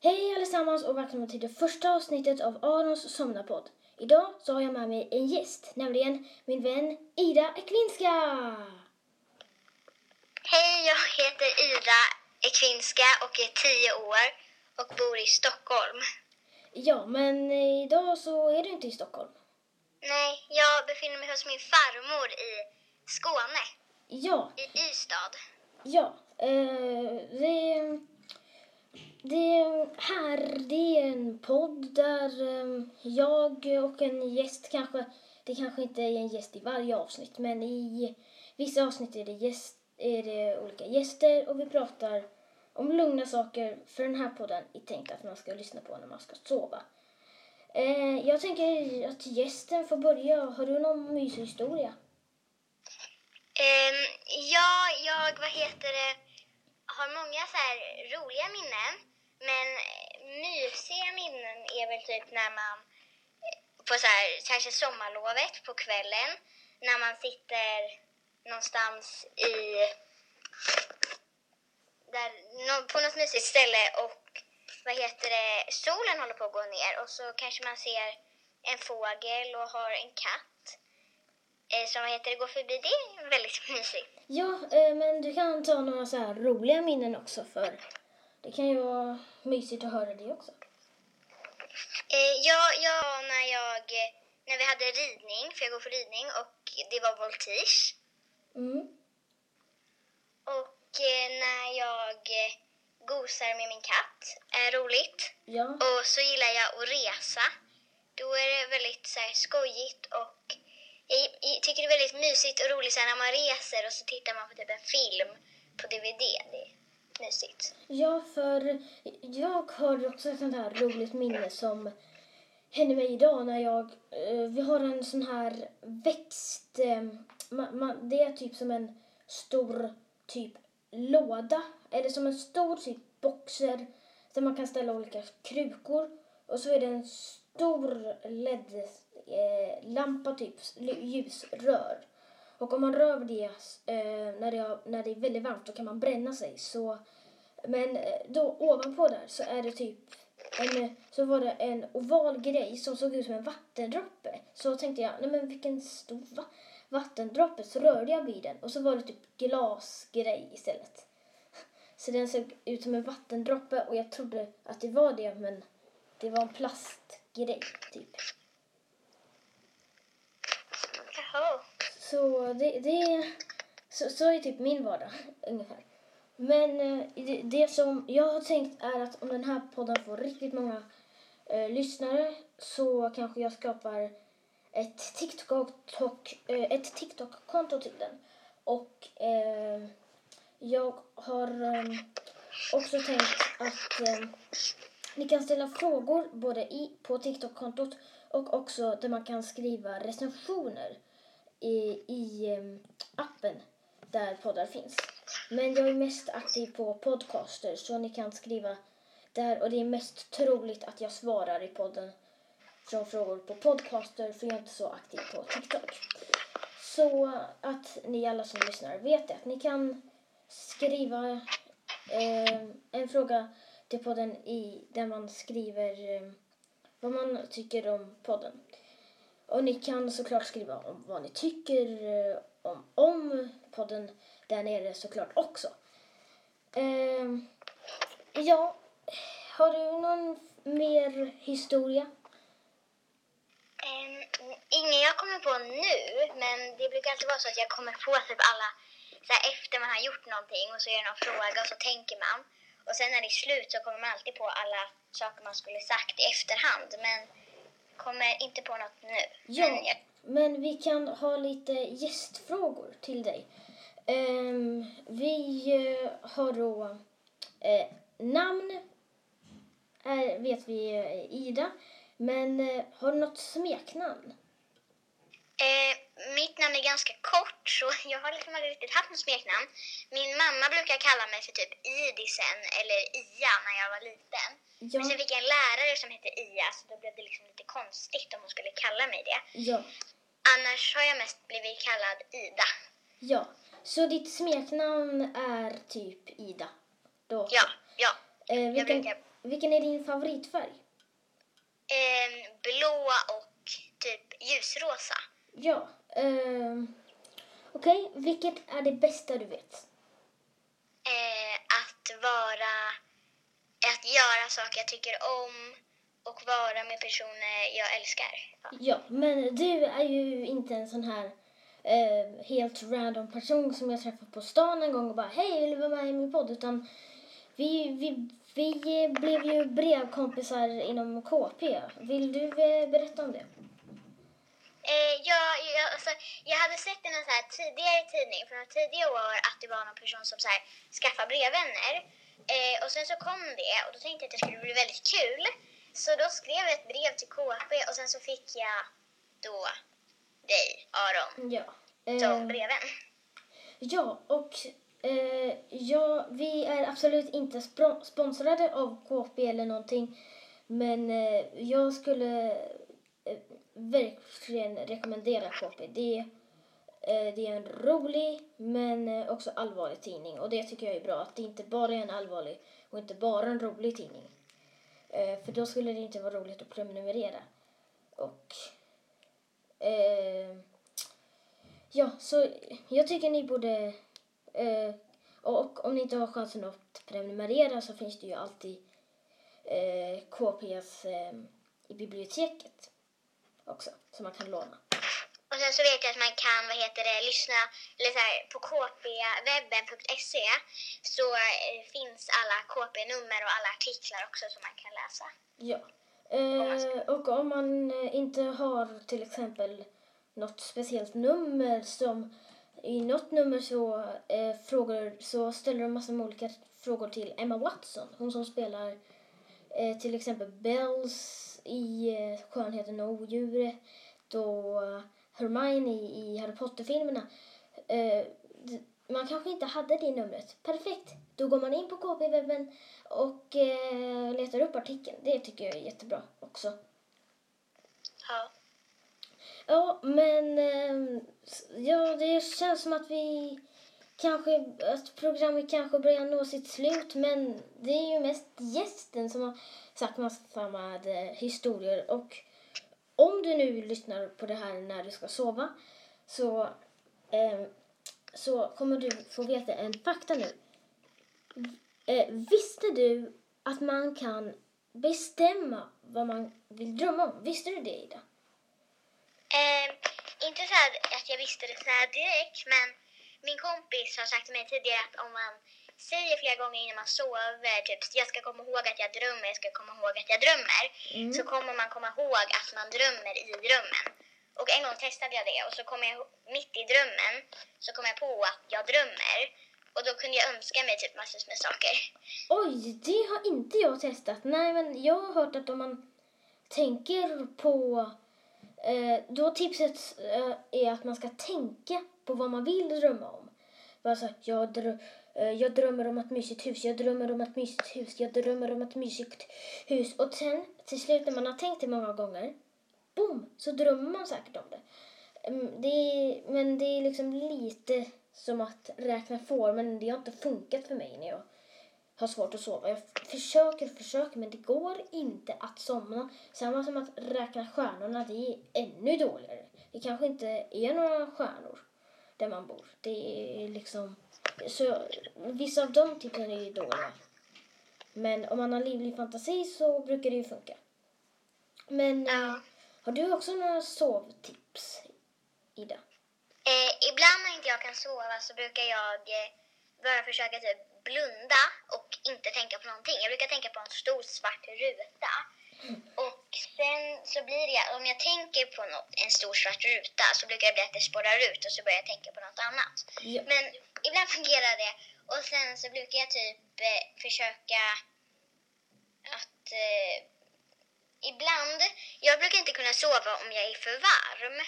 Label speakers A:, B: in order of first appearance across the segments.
A: Hej allesammans och välkomna till det första avsnittet av Arons somnarpodd. Idag så har jag med mig en gäst, nämligen min vän Ida Ekvinska.
B: Hej, jag heter Ida Ekvinska och är tio år och bor i Stockholm.
A: Ja, men idag så är du inte i Stockholm.
B: Nej, jag befinner mig hos min farmor i Skåne,
A: Ja,
B: i Ystad.
A: ja. Eh, det, det här, det är en podd där ehm, jag och en gäst kanske, det kanske inte är en gäst i varje avsnitt, men i vissa avsnitt är det, gäst, är det olika gäster och vi pratar om lugna saker för den här podden är tänkt att man ska lyssna på när man ska sova. Eh, jag tänker att gästen får börja. Har du någon mysig historia?
B: Um, ja, jag, vad heter det, har många så här roliga minnen. Men eh, mysiga minnen är väl typ när man eh, på så här, kanske sommarlovet på kvällen när man sitter någonstans i där, på något mysigt ställe och vad heter det, solen håller på att gå ner och så kanske man ser en fågel och har en katt eh, som vad heter det, går förbi. Det är väldigt mysigt.
A: Ja, eh, men du kan ta några så här roliga minnen också för det kan ju vara mysigt att höra det också.
B: Eh, ja, ja, när jag, eh, när vi hade ridning, för jag går för ridning och det var voltige.
A: Mm.
B: Och eh, när jag eh, gosar med min katt är roligt.
A: Ja,
B: Och så gillar jag att resa. Då är det väldigt så här, skojigt och jag, jag tycker det är väldigt mysigt och roligt så här, när man reser och så tittar man på typ en film på DVD. Det mysigt.
A: ja, för jag har också ett sånt här roligt minne som hände mig idag när jag, eh, vi har en sån här växt, eh, ma, ma, det är typ som en stor typ låda eller som en stor typ boxer där man kan ställa olika krukor och så är det en stor LED-lampa, eh, typ ljusrör. Och om man rör det eh, när, det är, när det är väldigt varmt då kan man bränna sig. Så, men eh, då ovanpå där så är det typ en, så var det en oval grej som såg ut som en vattendroppe. Så tänkte jag, nej men vilken stor va- vattendroppe. Så rörde jag vid den och så var det typ glasgrej istället. Så den såg ut som en vattendroppe och jag trodde att det var det men det var en plastgrej typ. Så det, det så, så är typ min vardag ungefär. Men eh, det, det som jag har tänkt är att om den här podden får riktigt många eh, lyssnare så kanske jag skapar ett TikTok, eh, ett TikTok-konto till den. Och eh, jag har eh, också tänkt att eh, ni kan ställa frågor både i, på TikTok-kontot och också där man kan skriva recensioner i, i ehm, appen där poddar finns. Men jag är mest aktiv på podcaster så ni kan skriva där och det är mest troligt att jag svarar i podden från frågor på podcaster för jag är inte så aktiv på TikTok. Så att ni alla som lyssnar vet det. Att ni kan skriva eh, en fråga till podden i, där man skriver eh, vad man tycker om podden. Och ni kan såklart skriva om vad ni tycker eh, om, om podden där nere såklart också. Eh, ja, har du någon mer historia?
B: Um, ingen jag kommer på nu, men det brukar alltid vara så att jag kommer på typ alla, så här, efter man har gjort någonting och så är det någon fråga och så tänker man. Och sen när det är slut så kommer man alltid på alla saker man skulle sagt i efterhand, men kommer inte på något nu.
A: Ja,
B: Men jag,
A: men vi kan ha lite gästfrågor till dig. Ehm, vi eh, har då eh, namn, är, vet vi eh, Ida, men eh, har du något smeknamn?
B: Eh, mitt namn är ganska kort, så jag har liksom aldrig riktigt haft något smeknamn. Min mamma brukar kalla mig för typ Idisen eller Ia när jag var liten.
A: Ja,
B: Men sen fick jag en lärare som hette Ia, så då blev det liksom lite konstigt om hon skulle kalla mig det.
A: ja,
B: Annars har jag mest blivit kallad Ida.
A: ja. Så ditt smeknamn är typ Ida? Då.
B: Ja, ja.
A: Eh, vilken,
B: brukar...
A: vilken är din favoritfärg?
B: Eh, blå och typ ljusrosa.
A: Ja. ehm, Okej, vilket är det bästa du vet?
B: Eh, att vara... Att göra saker jag tycker om och vara med personer jag älskar. Ja.
A: Ja, men du är ju inte en sån här eh, helt random person som jag träffade på stan en gång och bara hej, vill du vara med i min podd? Utan vi, vi, vi eh, blev ju brevkompisar inom KP. Vill du eh, berätta om det?
B: Eh, jag, jag, alltså, jag hade sett i någon så här tidigare tidning från tidigare år att det var någon person som så här, skaffade brevvänner. Eh, och sen så kom det och då tänkte jag att det skulle bli väldigt kul. Så då skrev jag ett brev till KP och sen så fick jag då dig, Aron,
A: Ja.
B: som
A: Eh,
B: brevvän.
A: ja, och eh, ja, vi är absolut inte sponsrade av KP eller någonting. Men eh, jag skulle verkligen rekommendera KP. Det, eh, det är en rolig men eh, också allvarlig tidning. Och det tycker jag är bra. Att det inte bara är en allvarlig och inte bara en rolig tidning. Eh, för då skulle det inte vara roligt att prenumerera. Och... Eh, ja, så jag tycker ni borde... Eh, och om ni inte har chansen att prenumerera så finns det ju alltid eh, KPs eh, i biblioteket också som man kan låna.
B: Och sen så vet jag att man kan, vad heter det, lyssna, eller så här, på kpwebben.se så eh, finns alla KP-nummer och alla artiklar också som man kan läsa.
A: Ja. Eh, och om man eh, inte har till exempel något speciellt nummer som i något nummer så, eh, frågor, så ställer de massor med olika frågor till Emma Watson. Hon som spelar eh, till exempel Bells i eh, Skönheten och odjuret och Hermione i, Harry Potter-filmerna. Eh, man kanske inte hade det numret. Perfekt! Då går man in på KP-webben och eh, letar upp artikeln. Det tycker jag är jättebra också.
B: Ja.
A: Ja, men ja, det känns som att vi kanske, att programmet kanske börjar nå sitt slut, men det är ju mest gästen som har sagt massa med eh, historier och om du nu lyssnar på det här när du ska sova så, eh, så kommer du få veta en fakta nu. Eh, visste du att man kan bestämma vad man vill drömma om? Visste du det, Ida?
B: Eh, inte så här att jag visste det så här direkt, men min kompis har sagt till mig tidigare att om man säger flera gånger innan man sover, typ jag ska komma ihåg att jag drömmer, jag ska komma ihåg att jag drömmer,
A: Mm.
B: så kommer man komma ihåg att man drömmer i drömmen. Och en gång testade jag det och så kom jag mitt i drömmen så kom jag på att jag drömmer. Och då kunde jag önska mig typ massor med saker.
A: Oj, det har inte jag testat. Nej, men jag har hört att om man tänker på... Eh, då tipset eh, är att man ska tänka på vad man vill drömma om. Alltså, jag, drö- eh, jag drömmer om ett mysigt hus, jag drömmer om ett mysigt hus, jag drömmer om ett mysigt hus. Och sen till slut när man har tänkt det många gånger, boom, så drömmer man säkert om det. Mm, det är, men det är liksom lite som att räkna får, men det har inte funkat för mig när jag har svårt att sova. Jag försöker och försöker, men det går inte att somna. Samma som att räkna stjärnorna, det är ännu dåligare. Det kanske inte är några stjärnor där man bor. Det är liksom... Så vissa av de tipsen är ju dåliga. Men om man har livlig fantasi så brukar det ju funka. Men eh,
B: Ja.
A: har du också några sovtips, Ida?
B: Eh, ibland när inte jag kan sova så brukar jag eh, bara försöka typ blunda och inte tänka på någonting. Jag brukar tänka på en stor svart ruta. Och sen så blir det, om jag tänker på något, en stor svart ruta så brukar det bli att det spårar ut och så börjar jag tänka på något annat.
A: Ja.
B: Men ibland fungerar det. Och sen så brukar jag typ eh, försöka att eh, ibland, jag brukar inte kunna sova om jag är för varm.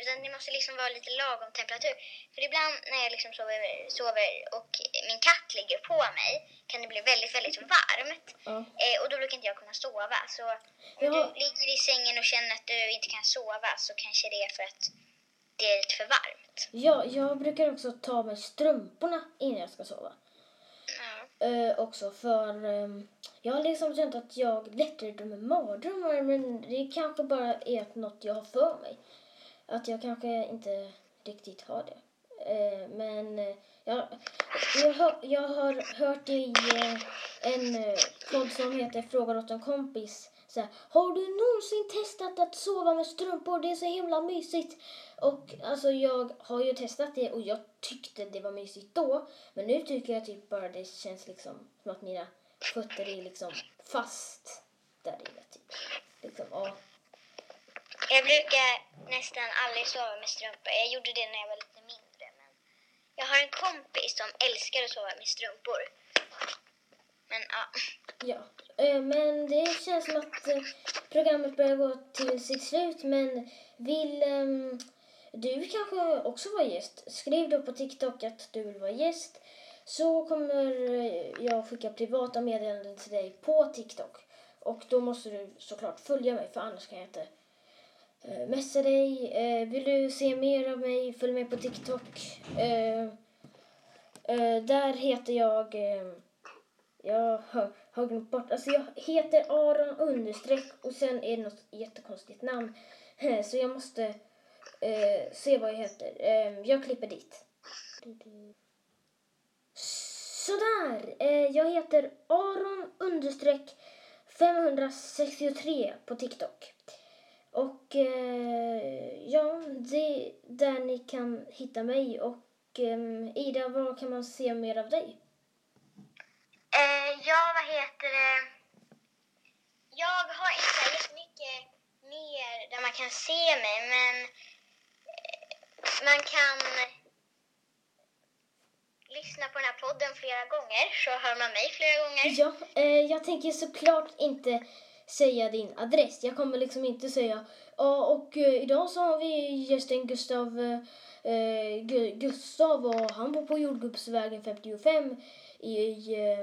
B: Utan det måste liksom vara lite lagom temperatur. För ibland när jag liksom sover, sover och min katt ligger på mig kan det bli väldigt, väldigt varmt.
A: Ja.
B: Eh, och då brukar inte jag kunna sova. Så om
A: Ja.
B: du ligger i sängen och känner att du inte kan sova så kanske det är för att det är lite för varmt.
A: Ja, jag brukar också ta mig strumporna innan jag ska sova. Eh, också för eh, jag har liksom känt att jag lättare drömmer mardrömmar men det kanske bara är något jag har för mig. Att jag kanske inte riktigt har det. Eh, men eh, jag, jag, har, jag har hört i eh, en podd som heter Frågar åt en kompis så här, har du någonsin testat att sova med strumpor? Det är så himla mysigt. Och alltså jag har ju testat det och jag tyckte det var mysigt då. Men nu tycker jag typ bara det känns liksom som att mina fötter är liksom fast där inne typ. Liksom, ja.
B: Jag brukar nästan aldrig sova med strumpor. Jag gjorde det när jag var lite mindre. Men jag har en kompis som älskar att sova med strumpor. Men ja.
A: Ja, eh, men det känns som att eh, programmet börjar gå till sitt slut. Men vill ehm, du kanske också vara gäst? Skriv då på TikTok att du vill vara gäst. Så kommer eh, jag skicka privata meddelanden till dig på TikTok. Och då måste du såklart följa mig för annars kan jag inte eh, messa dig. Eh, vill du se mer av mig, följ mig på TikTok. Eh, eh, där heter jag... Eh, jag har, har glömt bort. Alltså jag heter Aron understreck och sen är det något jättekonstigt namn. Eh, så jag måste eh, se vad jag heter. Eh, jag klipper dit. Sådär. Eh, jag heter Aron understreck 563 på TikTok. Och eh, ja, det är där ni kan hitta mig. Och eh, Ida, var kan man se mer av dig?
B: Eh, ja, vad heter det? Jag har inte jättemycket mer där man kan se mig, men eh, man kan lyssna på den här podden flera gånger, så hör man mig flera gånger.
A: Ja, eh, jag tänker såklart inte säga din adress. Jag kommer liksom inte säga ja och eh, idag så har vi gästen Gustav eh, eh Gu- Gustav och han bor på Jordgubbsvägen 55 i eh,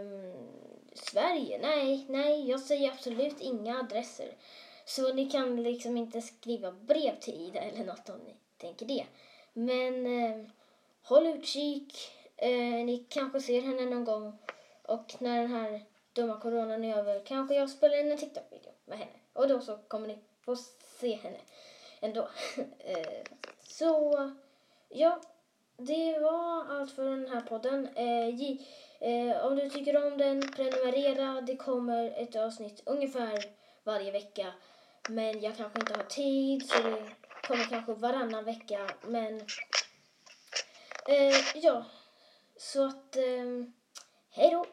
A: Sverige. Nej, nej, jag säger absolut inga adresser. Så ni kan liksom inte skriva brev till Ida eller något om ni tänker det. Men eh, håll utkik. Eh, ni kanske ser henne någon gång. Och när den här dumma coronan är över kanske jag spelar in en TikTok-video med henne. Och då så kommer ni få se henne ändå. Eh, så, ja. Det var allt för den här podden. Eh, eh, om du tycker om den, prenumerera. Det kommer ett avsnitt ungefär varje vecka. Men jag kanske inte har tid så det kommer kanske varannan vecka. Men eh, ja, så att eh, hej då!